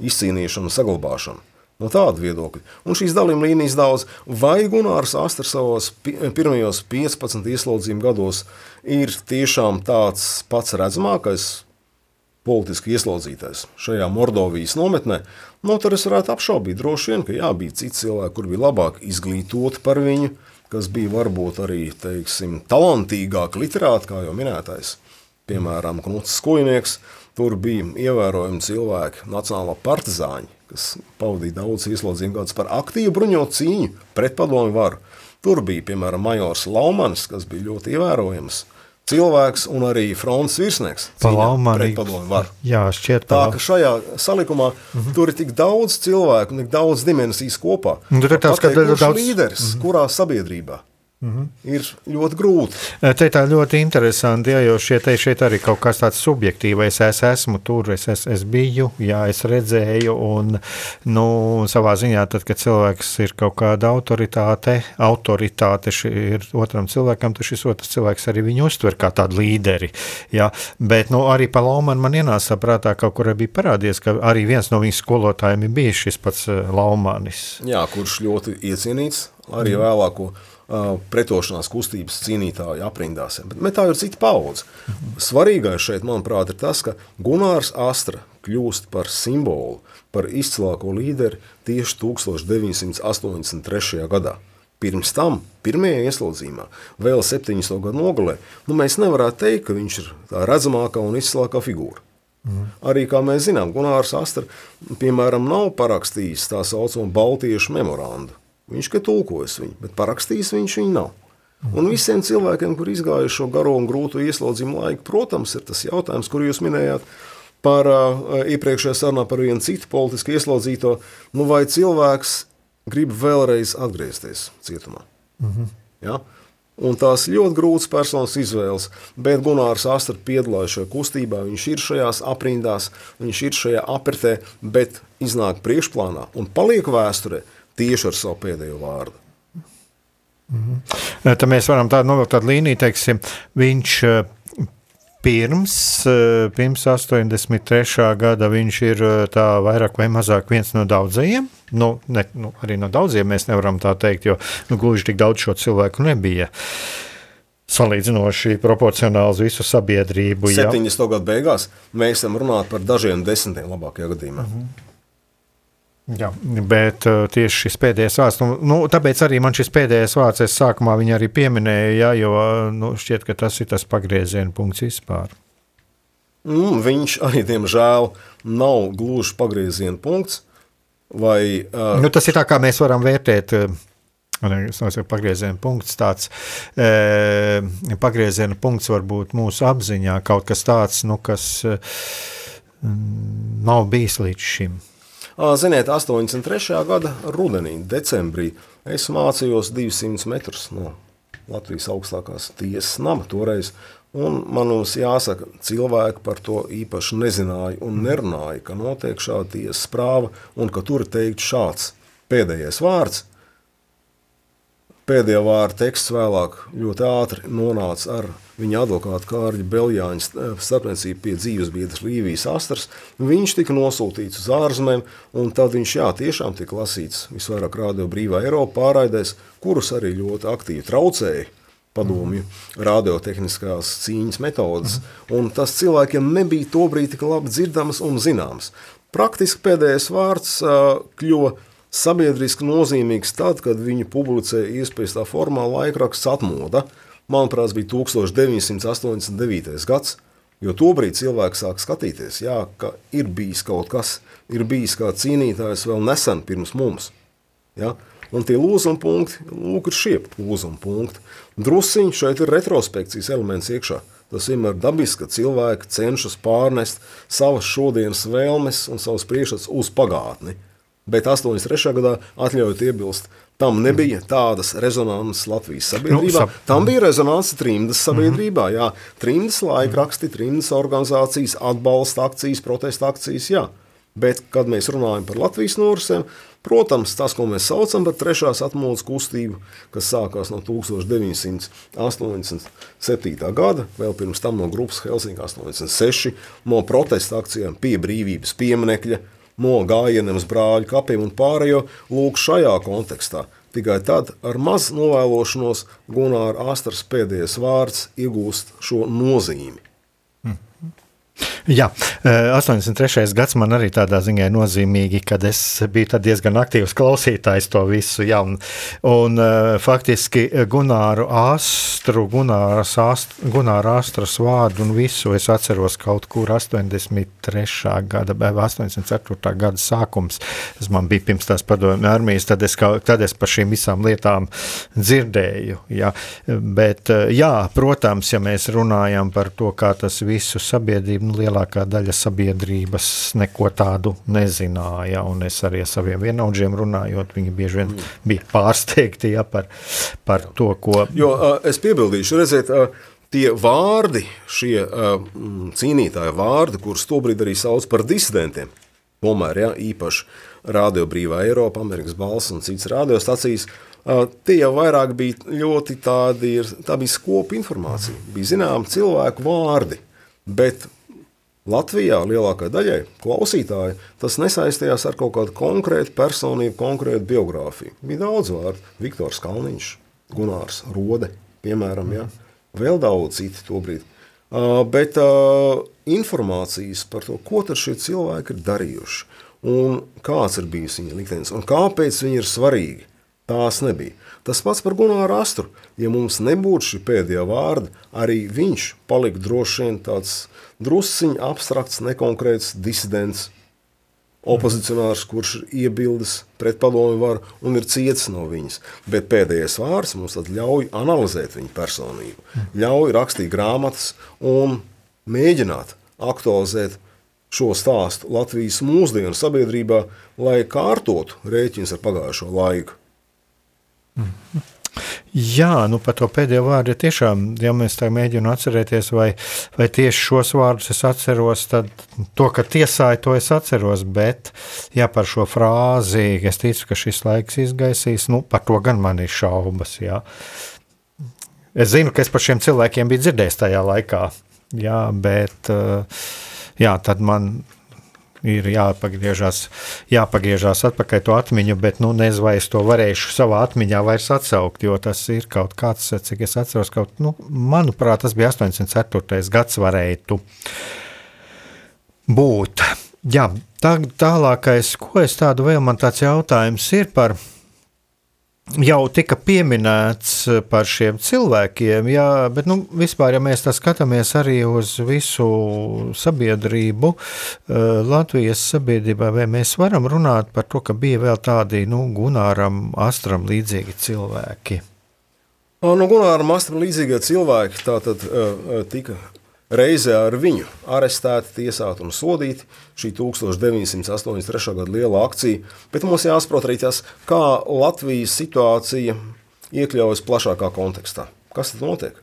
izcīnīšanu un saglabāšanu. No tāda viedokļa. Un šīs dalījuma līnijas daudz, vai Gunārs Astrs savos pi- pirmajos 15 ieslodzījuma gados ir tiešām tāds pats redzamākais politiski ieslodzītais šajā Mordovijas nometnē, nu, tad es varētu apšaubīt droši vien, ka jā, bija citi cilvēki, kur bija labāk izglītoti par viņu, kas bija varbūt arī, teiksim, talantīgāki literāti, kā jau minētais. Piemēram, Knuts Skujnieks, tur bija ievērojami cilvēki, nacionālā partizāņi, kas pavadīja daudz ieslodzījumu gadus par aktīvu bruņotu cīņu pret padomu varu. Tur bija, piemēram, majors Laumans, kas bija ļoti ievērojams cilvēks un arī fronts virsnieks. Jā, šķiet, Tā tā. ka šajā salikumā mm -hmm. tur ir tik daudz cilvēku, un tik daudz dimensijas kopā. Un tur ir tāds, ka kurš daudz- līderis, mm -hmm. kurā sabiedrībā. Mhm. Ir ļoti grūti. Te tā ļoti interesanti, ja, jo šeit, šeit arī kaut kas tāds subjektīvs. Es esmu tur, es, es, es biju, jā, es redzēju, un nu, savā ziņā, tad, kad cilvēks ir kaut kāda autoritāte, autoritāte ir otram cilvēkam, tad šis otrs cilvēks arī viņu uztver kā tādu līderi. Jā. Bet nu, arī pa Laumanu man ienāca prātā, kaut kur bija parādījies, ka arī viens no viņas skolotājiem bijis šis pats Laumanis. Jā, kurš ļoti iecienīts arī mm. vēlāko pretošanās kustības cīnītāju aprindās. Bet tā ir cita paudze. Svarīgais šeit, manuprāt, ir tas, ka Gunārs Astra kļūst par simbolu, par izcilāko līderi tieši 1983. gadā. Pirms tam, pirmajā ieslodzījumā, vēl 70. gadu nogalē, nu, mēs nevarētu teikt, ka viņš ir tā redzamākā un izcilākā figūra. Mm. Arī, kā mēs zinām, Gunārs Astra, piemēram, nav parakstījis tā saucamo Baltiešu memorandu Viņš ir tulkojis viņu, bet parakstījis viņš viņu nav. Un visiem cilvēkiem, kur izgājuši šo garo un grūto ieslodzījumu laiku, protams, ir tas jautājums, kur jūs minējāt par uh, iepriekšējā sarunā par vienu citu politisku ieslodzīto. Nu, vai cilvēks grib vēlreiz atgriezties cietumā? Mm -hmm. ja? Un tās ļoti grūtas personas izvēles, bet Gunārs Astrid piedalās šajā kustībā. Viņš ir šajās aprindās, viņš ir šajā apritē, bet iznāk priekšplānā un paliek vēsturē tieši ar savu pēdējo vārdu. Mm -hmm. Tad mēs varam tādu novilkt tādu līniju, teiksim, viņš eh, pirms, eh, pirms 83. gada viņš ir eh, tā vairāk vai mazāk viens no daudzajiem. Nu, ne, nu, arī no daudziem mēs nevaram tā teikt, jo nu, gluži tik daudz šo cilvēku nebija. Salīdzinoši proporcionāli uz visu sabiedrību. 70. gadu beigās mēs esam runājuši par dažiem desmitiem labākajā gadījumā. Mm -hmm. Jā, bet uh, tieši šis pēdējais vārds, nu, nu, tāpēc arī man šis pēdējais vārds, es sākumā viņu arī pieminēju, jā, jo nu, šķiet, ka tas ir tas pagrieziena punkts vispār. Mm, viņš arī, diemžēl, nav gluži pagrieziena punkts. Vai, uh, nu, tas ir tā, kā mēs varam vērtēt. Uh, Pagrieziena punkts, tāds e, pagrieziena punkts var būt mūsu apziņā, kaut kas tāds, nu, kas e, nav bijis līdz šim. Ziniet, 83. gada rudenī, decembrī, es mācījos 200 metrus no Latvijas augstākās tiesas nama toreiz. Un man jāsaka, cilvēki par to īpaši nezināja un nerunāja, ka notiek šāda tiesas prāva un ka tur ir teikts šāds pēdējais vārds. Pēdējā vārda teksts vēlāk ļoti ātri nonāca ar viņa advokāta Kārļa Beljāņa eh, starpniecību pie dzīvesbiedras Līvijas Astras. Viņš tika nosūtīts uz ārzemēm, un tad viņš jā, tiešām tika lasīts visvairāk rādio brīvā Eiropa pārraidēs, kurus arī ļoti aktīvi traucēja padomju radiotehniskās cīņas metodas. Un tas cilvēkiem nebija tobrīd tik labi dzirdamas un zināmas. Praktiski pēdējais vārds uh, kļuva sabiedriski nozīmīgs tad, kad viņi publicēja iespējams tā formā laikraksts atmoda. Manuprāt, bija 1989. gads, jo tobrīd cilvēks sāk skatīties, jā, ka ir bijis kaut kas, ir bijis kā cīnītājs vēl nesen pirms mums. Ja? Un tie lūzuma punkti, lūk, ir šie lūzuma punkti. Drusiņi šeit ir retrospekcijas elements iekšā. Tas vienmēr ir dabiski, ka cilvēki cenšas pārnest savas šodienas vēlmes un savas priekšstats uz pagātni bet 83. gadā atļaujot iebilst. Tam nebija tādas rezonances Latvijas sabiedrībā. Nu, sap... Tam bija rezonance trimdas sabiedrībā. Mm -hmm. Jā, trimdas laikraksti, trimdas organizācijas, atbalsta akcijas, protesta akcijas. Jā. Bet, kad mēs runājam par Latvijas norisēm, protams, tas, ko mēs saucam par trešās atmodas kustību, kas sākās no 1987. gada, vēl pirms tam no grupas Helsinki 86, no protesta akcijām pie brīvības pieminekļa, no gājieniem uz brāļu kapiem un pārējo lūk šajā kontekstā. Tikai tad ar maz novēlošanos Gunāra Astras pēdējais vārds iegūst šo nozīmi. Jā, 83. Eh, gads man arī tādā ziņā ir nozīmīgi, kad es biju diezgan aktīvs klausītājs to visu. Jā, un, un eh, faktiski Gunāru Astru, Gunāras Ast, Gunāra Astras vārdu un visu es atceros kaut kur 83. gada vai 84. gada sākums. Tas man bija pirms tās padomju armijas, tad es, tad es par šīm visām lietām dzirdēju. Jā. Bet, eh, jā, protams, ja mēs runājam par to, kā tas visu sabiedrību nu, lielākā daļa sabiedrības neko tādu nezināja. Es arī ar saviem vienaudžiem runājot, viņi bieži vien mm. bija pārsteigti ja, par, par to, ko. Jo es piebildīšu, redziet, tie vārdi, šie cīnītāji vārdi, kurus tobrīd arī sauc par disidentiem, tomēr ja, īpaši Radio Brīvā Eiropa, Amerikas Balss un citas radiostacijas, Tie jau vairāk bija ļoti tādi, tā bija skopa informācija. Bija zināmi cilvēku vārdi, bet Latvijā lielākajai daļai klausītāji tas nesaistījās ar kaut kādu konkrētu personību, konkrētu biogrāfiju. Bija daudz vārdu. Viktors Kalniņš, Gunārs Rode, piemēram, ja? vēl daudz citu tobrīd. Uh, bet uh, informācijas par to, ko šie cilvēki ir darījuši, un kāds ir bijis viņa liktenis, un kāpēc viņi ir svarīgi, Tās nebija. Tas pats par Gunāru Astru. Ja mums nebūtu šī pēdējā vārda, arī viņš palika droši vien tāds drusciņš abstrakts, nekonkrēts disidents, opozicionārs, kurš ir iebildes pret padomu varu un ir ciets no viņas. Bet pēdējais vārds mums ļauj analizēt viņa personību, ļauj rakstīt grāmatas un mēģināt aktualizēt šo stāstu Latvijas mūsdienu sabiedrībā, lai kārtotu rēķins ar pagājušo laiku. Jā, nu par to pēdējo vārdu ja tiešām, ja mēs tā mēģinām atcerēties, vai, vai tieši šos vārdus es atceros, tad to, ka tiesāju, to es atceros, bet, ja par šo frāzi, es ticu, ka šis laiks izgaisīs, nu, par to gan man ir šaubas, jā. Es zinu, ka es par šiem cilvēkiem biju dzirdējis tajā laikā, jā, bet, jā, tad man ir jāpagriežās, jāpagriežās atpakaļ to atmiņu, bet nu, nezinu, vai es to varēšu savā atmiņā vairs atsaukt, jo tas ir kaut kāds, cik es atceros, kaut, nu, manuprāt, tas bija 804. gads varētu būt. Jā, tā, tālākais, ko es tādu vēl man tāds jautājums ir par jau tika pieminēts eh, par šiem cilvēkiem, jā, bet nu, vispār, ja mēs tā skatāmies arī uz visu sabiedrību, eh, Latvijas sabiedrībā, vai mēs varam runāt par to, ka bija vēl tādi nu, Gunāram, Astram līdzīgi cilvēki? Nu, Gunāram, Astram līdzīgie cilvēki tātad uh, tika reizē ar viņu arestēti, tiesāti un sodīti. Šī 1983. gada liela akcija, bet mums jāsaprot arī tas, kā Latvijas situācija iekļaujas plašākā kontekstā. Kas tad notiek?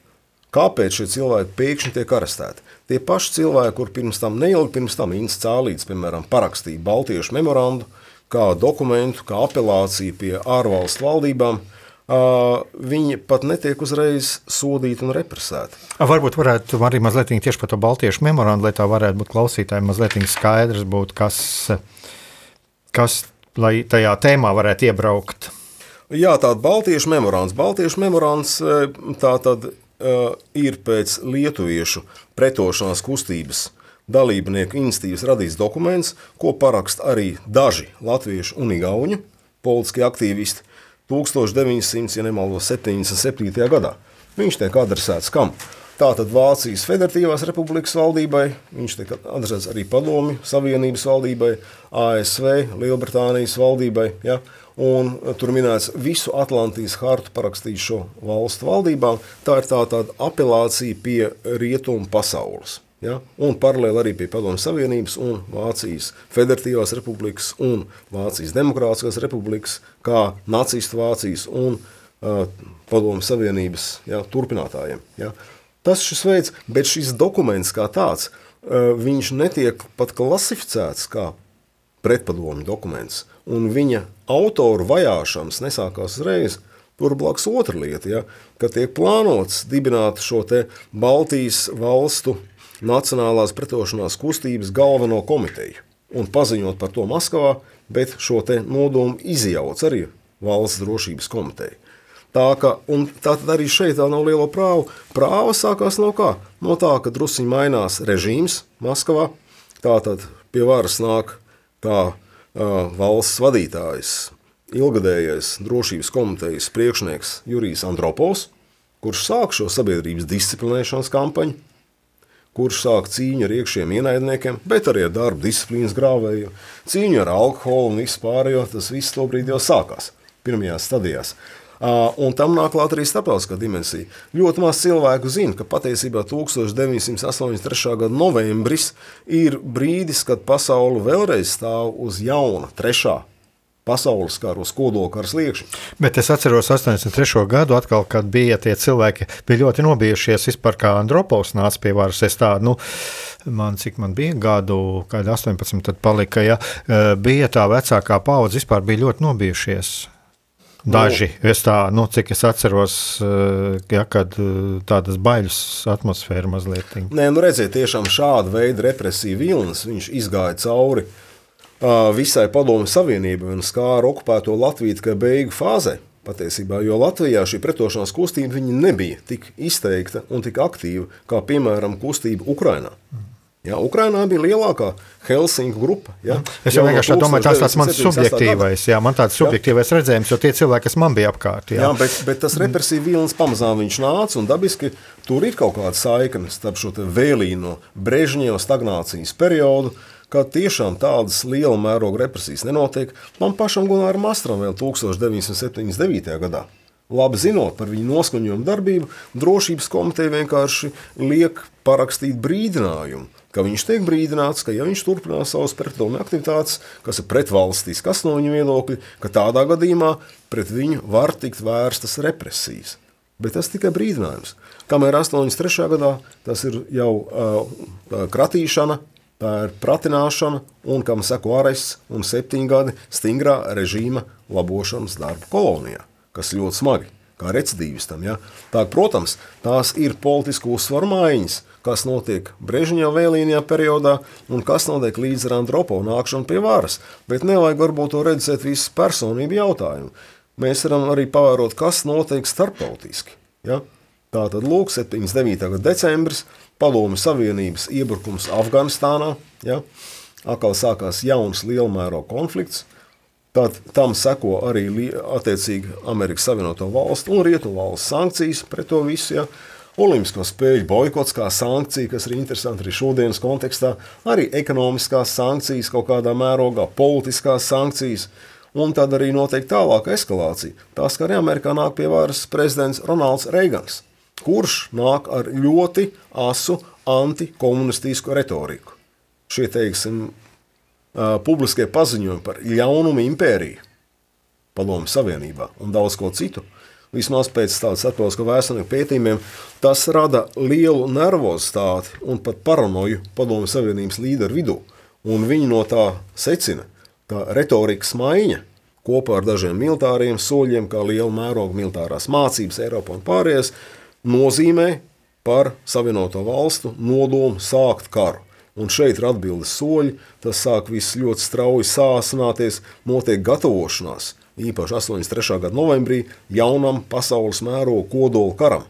Kāpēc šie cilvēki pēkšņi tiek arestēti? Tie paši cilvēki, kur pirms tam neilgi pirms tam Inns Cēlīts, piemēram, parakstīja Baltiešu memorandu kā dokumentu, kā apelāciju pie ārvalstu valdībām, Uh, viņi pat netiek uzreiz sodīti un represēti. Varbūt varētu arī mazliet tieši par to Baltiešu memorandu, lai tā varētu būt klausītājiem mazliet skaidrs, būt, kas, kas tajā tēmā varētu iebraukt. Jā, tāda Baltiešu memorands. Baltiešu memorands tā tad uh, ir pēc lietuviešu pretošanās kustības dalībnieku institīvas radīts dokuments, ko paraksta arī daži latviešu un igauņu politiskie aktīvisti 1900, ja nemaldos, 77. gadā. Viņš tiek adresēts kam? Tātad Vācijas Federatīvās Republikas valdībai, viņš tiek adresēts arī Padomju Savienības valdībai, ASV, Lielbritānijas valdībai. Ja? Un tur minēts visu Atlantijas hartu parakstīt šo valstu valdībām. Tā ir tā tāda apelācija pie rietumu pasaules. Ja? Un paralēli arī pie Padomju Savienības un Vācijas Federatīvās Republikas un Vācijas Demokrātiskās Republikas, kā nacistu Vācijas un uh, Padomju Savienības ja, turpinātājiem. Ja? Tas šis veids, bet šis dokuments kā tāds, uh, viņš netiek pat klasificēts kā pretpadomju dokuments, un viņa autoru vajāšanas nesākās uzreiz. Tur blakus otra lieta, ja, ka tiek plānots dibināt šo Baltijas valstu Nacionālās pretošanās kustības galveno komiteju un paziņot par to Maskavā, bet šo nodomu izjauc arī valsts drošības komiteja. Tā, ka, tā tad arī šeit tā nav liela prāva. Prāva sākās no kā? No tā, ka druskuļi mainās režīms Maskavā. Tā tad pie varas nāk kā uh, valsts vadītājs, ilgadējais drošības komitejas priekšnieks Jurijs Andropovs, kurš sāk šo sabiedrības disciplinēšanas kampaņu kurš sāk cīņu ar iekšējiem ienaidniekiem, bet arī ar darbu disciplīnas grāvēju, cīņu ar alkoholu un vispārējo. Tas viss tobrīd jau sākās pirmajās stadijās. Un tam nāk klāt arī starptautiskā dimensija. Ļoti maz cilvēku zina, ka patiesībā 1983. gada novembris ir brīdis, kad pasaule vēlreiz stāv uz jauna, trešā pasaules kara, uz kodolkara sliekšņa. Bet es atceros 83. gadu, atkal, kad bija tie cilvēki, bija ļoti nobijušies vispār, kā Andropovs nāca pie varas. Es tādu, nu, man cik man bija gadu, kad 18, tad palika, ja, eh, bija tā vecākā paudze, vispār bija ļoti nobijušies. Daži, es tā, nu, cik es atceros, eh, ja, kad eh, tādas bailes atmosfēra mazliet. Nē, nu redziet, tiešām šāda veida represija vilnis viņš izgāja cauri uh, visai Padomju Savienībai un skāra okupēto Latviju tikai beigu fāzē. Patiesībā, jo Latvijā šī pretošanās kustība nebija tik izteikta un tik aktīva kā, piemēram, kustība Ukrajinā. Ja, Ukrainā bija lielākā Helsinku grupa. Ja, Es jau vienkārši domāju, tas tāds mans 1978. gada. subjektīvais, jā, man tāds subjektīvais redzējums, jo tie cilvēki, kas man bija apkārt, jā. Jā, bet, bet tas represīvs vilnis pamazām viņš nāca, un dabiski tur ir kaut kāda saikne starp šo vēlīno Brežņeva stagnācijas periodu, kad tiešām tādas liela mēroga represijas nenotiek. Man pašam Gunāram Mastram vēl 1979. gadā. Labi zinot par viņu noskaņojumu darbību, drošības komiteja vienkārši liek parakstīt brīdinājumu, ka viņš tiek brīdināts, ka ja viņš turpinās savas pretdomu aktivitātes, kas ir pretvalstiskas, kas no viņa viedokļa, ka tādā gadījumā pret viņu var tikt vērstas represijas. Bet tas tikai brīdinājums. Kamēr 83. gadā tas ir jau uh, kratīšana, ir pratināšana, un kam seko arests un septiņi gadi stingrā režīma labošanas darba kolonijā, kas ļoti smagi, kā recidīvistam. Ja? Tā, protams, tās ir politisku uzsvaru maiņas, kas notiek Brežņā vēlīnijā periodā un kas notiek līdz ar Andropovu nākšanu pie varas. Bet nevajag varbūt to redzēt visu personību jautājumu. Mēs varam arī pavērot, kas notiek starptautiski. Ja? Tā tad lūk, 79. gada decembris, Padomju Savienības iebrukums Afganistānā. Ja? Atkal sākās jauns lielmēroga konflikts. Tad tam seko arī attiecīgi Amerikas Savienoto Valstu un Rietumu valstu sankcijas pret to visu. Ja? Olimpisko spēļu boikots kā sankcija, kas ir interesanti arī šodienas kontekstā, arī ekonomiskās sankcijas kaut kādā mērogā, politiskās sankcijas. Un tad arī notiek tālāka eskalācija. Tās, ka arī Amerikā nāk pie varas prezidents Ronalds Reigans, kurš nāk ar ļoti asu antikomunistisku retoriku. Šie, teiksim, publiskie paziņojumi par ļaunumu impēriju, Padomju Savienībā un daudz ko citu. Vismaz pēc tādas starptautiskā vēsturnieku pētījumiem, tas rada lielu nervozitāti un pat paranoju Padomju Savienības līderu vidū. Un viņi no tā secina, ka retorikas maiņa kopā ar dažiem militāriem soļiem, kā liela mēroga militārās mācības Eiropā un pārējais, nozīmē par Savienoto valstu nodomu sākt karu. Un šeit ir atbildes soļi, tas sāk viss ļoti strauji sāsināties, notiek gatavošanās, īpaši 83. gada novembrī, jaunam pasaules mēroga kodola karam.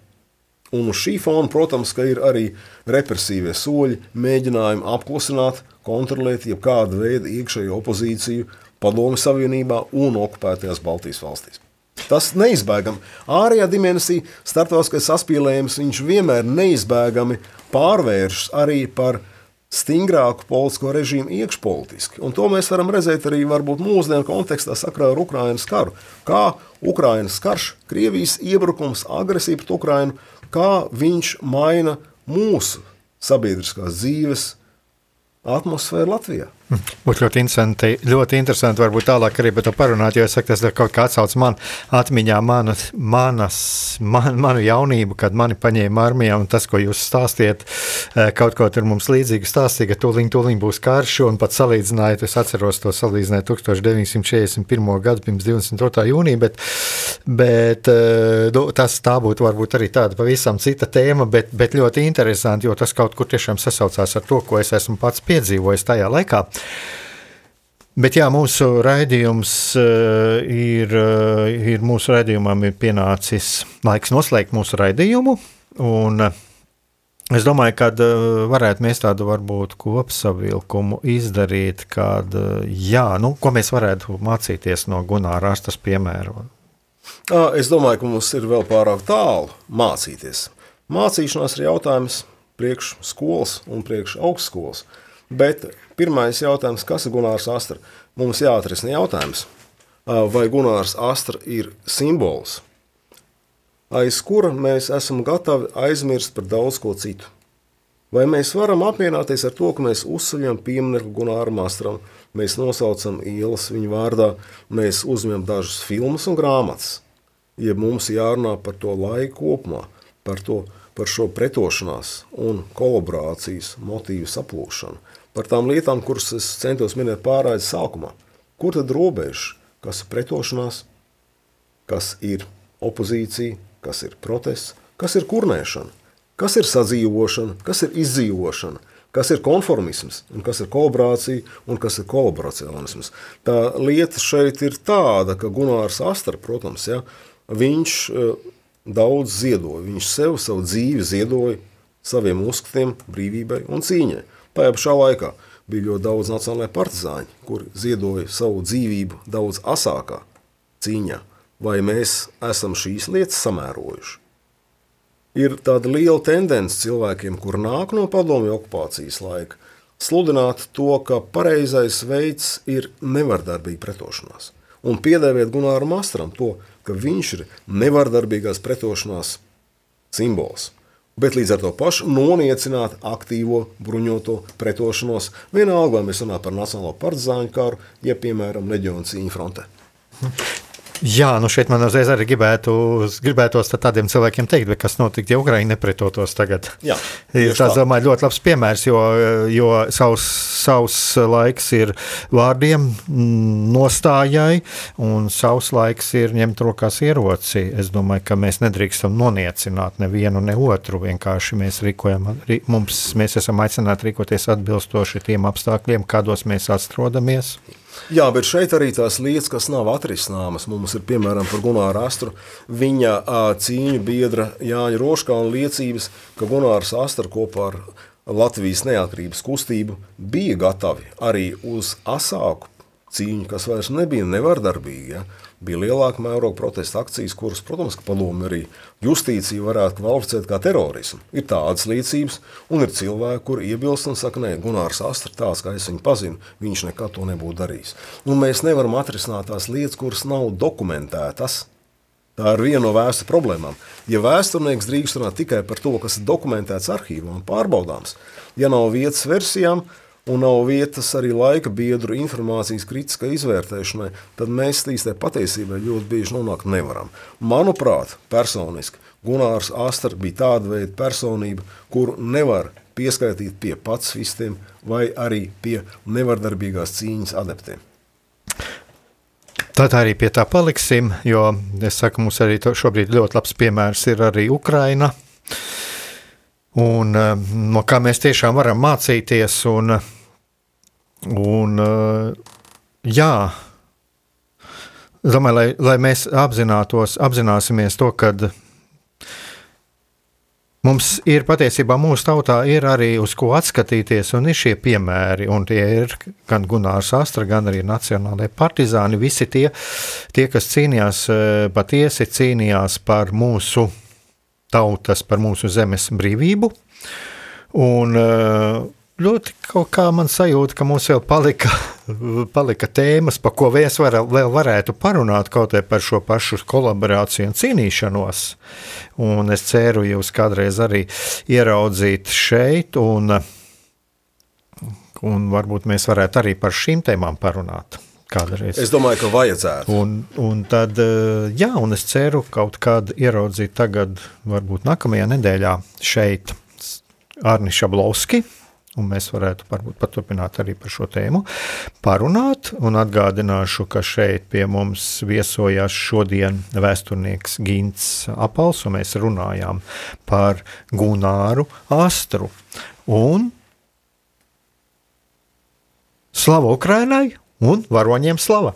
Un uz šī fona, protams, ir arī represīvie soļi, mēģinājumi apklusināt, kontrolēt jebkādu veidu iekšējo opozīciju Padomju Savienībā un okupētajās Baltijas valstīs. Tas neizbēgami. Ārējā dimensija, starptautiskais saspīlējums, viņš vienmēr neizbēgami pārvēršas arī par stingrāku politisko režīmu iekšpolitiski. Un to mēs varam redzēt arī varbūt mūsdienu kontekstā sakrā ar Ukrainas karu. Kā Ukrainas karš, Krievijas iebrukums, agresija pret Ukrainu, kā viņš maina mūsu sabiedriskās dzīves atmosfēru Latvijā. Būtu ļoti interesanti, ļoti interesanti varbūt tālāk arī par to parunāt, jo es saku, tas ir kaut kā atsauc man atmiņā manas, manas, man, manu jaunību, kad mani paņēma armijā un tas, ko jūs stāstiet, eh, kaut ko tur mums līdzīgi stāstīja, ka tūliņ, tūliņ būs karš un pat salīdzinājot, es atceros to salīdzināju 1941. gadu pirms 22. jūnija, bet, bet eh, nu, tas tā būtu varbūt arī tāda pavisam cita tēma, bet, bet ļoti interesanti, jo tas kaut kur tiešām sasaucās ar to, ko es esmu pats piedzīvojis tajā laikā. Bet jā, mūsu raidījums uh, ir, uh, ir mūsu raidījumam ir pienācis laiks noslēgt mūsu raidījumu. Un, uh, Es domāju, ka varētu mēs tādu varbūt kopsavilkumu izdarīt, kad, jā, nu, ko mēs varētu mācīties no Gunāra Rastas piemēra. Es domāju, ka mums ir vēl pārāk tālu mācīties. Mācīšanās ir jautājums priekš skolas un priekš augstskolas. Bet pirmais jautājums, kas ir Gunārs Astra? Mums jāatrisina jautājums, vai Gunārs Astra ir simbols aiz kura mēs esam gatavi aizmirst par daudz ko citu. Vai mēs varam apmierināties ar to, ka mēs uzceļam pieminiektu Gunāram Astram, mēs nosaucam ielas viņa vārdā, mēs uzņemam dažas filmas un grāmatas? Ja mums jārunā par to laiku kopumā, par, to, par šo pretošanās un kolaborācijas motīvu saplūšanu, par tām lietām, kuras es centos minēt pārādes sākumā. Kur tad robeža, kas ir pretošanās, kas ir opozīcija, kas ir protests, kas ir kurnēšana, kas ir sadzīvošana, kas ir izdzīvošana, kas ir konformisms, un kas ir kolaborācija? Un kas ir kolaboracionisms. Tā lieta šeit ir tāda, ka Gunārs Astra, protams, ja, viņš uh, daudz ziedoja. Viņš sev, savu dzīvi ziedoja saviem uzskatiem, brīvībai un cīņai. Tajā pašā laikā bija ļoti daudz nacionālajie partizāņi, kuri ziedoja savu dzīvību daudz asākā cīņā. Vai mēs esam šīs lietas samērojuši? Ir tāda liela tendence cilvēkiem, kur nāk no padomju okupācijas laika, sludināt to, ka pareizais veids ir nevardarbīga pretošanās. Un piedēvēt Gunāram Astram to, ka viņš ir nevardarbīgās pretošanās simbols. Bet līdz ar to pašu noniecināt aktīvo bruņoto pretošanos, vienalga, vai mēs runājam par Nacionālo partizāņu karu, ja, piemēram, leģionu cīņu frontē. Jā, nu šeit man uzreiz arī gribētu, gribētos tādiem cilvēkiem teikt, kas notika, ja Ukraiņa nepretotos tagad. Jā, ir tas, domāju, ļoti labs piemērs, jo, jo savs, savs laiks ir vārdiem, nostājai, un savs laiks ir ņemt rokās ieroci. Es domāju, ka mēs nedrīkstam noniecināt nevienu ne otru. Vienkārši mēs rīkojam, mums, mēs esam aicināti rīkoties atbilstoši tiem apstākļiem, kādos mēs atrodamies. Jā, bet šeit arī tās lietas, kas nav atrisināmas. Mums ir piemēram par Gunāru Astru, viņa cīņu biedra Jāņa Roškāna liecības, ka Gunārs Astra kopā ar Latvijas neatkarības kustību bija gatavi arī uz asāku cīņu, kas vairs nebija nevardarbīga. Ja? Bija lielāka mēroga protesta akcijas, kuras, protams, padomu arī justīcija varētu kvalificēt kā terorismu. Ir tādas liecības, un ir cilvēki, kuri iebilst un saka, nē, Gunārs Astra, tāds kā es viņu pazinu, viņš nekad to nebūtu darījis. Un mēs nevaram atrisināt tās lietas, kuras nav dokumentētas. Tā ir viena no vēstures problēmām. Ja vēsturnieks drīkst runāt tikai par to, kas ir dokumentēts arhīvā un pārbaudāms, ja nav vietas versijām, un nav vietas arī laika biedru informācijas kritiskai izvērtēšanai, tad mēs līdz tai patiesībai ļoti bieži nonākt nevaram. Manuprāt, personiski Gunārs Astra bija tāda veida personība, kuru nevar pieskaitīt pie pacifistiem vai arī pie nevardarbīgās cīņas adeptiem. Tad arī pie tā paliksim, jo es saku, mums arī šobrīd ļoti labs piemērs ir arī Ukraina. Un, eh, no kā mēs tiešām varam mācīties. Un, un, eh, jā, domāju, lai, lai mēs apzinātos, apzināsimies to, ka mums ir patiesībā mūsu tautā ir arī uz ko atskatīties, un ir šie piemēri, un tie ir gan Gunārs Astra, gan arī Nacionālajie partizāni, visi tie, tie kas cīnījās, eh, patiesi cīnījās par mūsu tautas, par mūsu zemes brīvību. Un, eh, ļoti kaut kā man sajūta, ka mums vēl palika, palika tēmas, par ko mēs var, vēl varētu parunāt kaut kā par šo pašu kolaborāciju un cīnīšanos. Un es ceru, jūs kādreiz arī ieraudzīt šeit, un, un varbūt mēs varētu arī par šīm tēmām parunāt. Kādreiz. Es domāju, ka vajadzētu. Un, un tad, eh, jā, un es ceru kaut kad ieraudzīt tagad, varbūt nākamajā nedēļā šeit Arni Šablovski, un mēs varētu varbūt paturpināt arī par šo tēmu parunāt, un atgādināšu, ka šeit pie mums viesojās šodien vēsturnieks Gints Apals, un mēs runājām par Gunāru Astru, un Slavu Ukrainai! un varoņiem slava.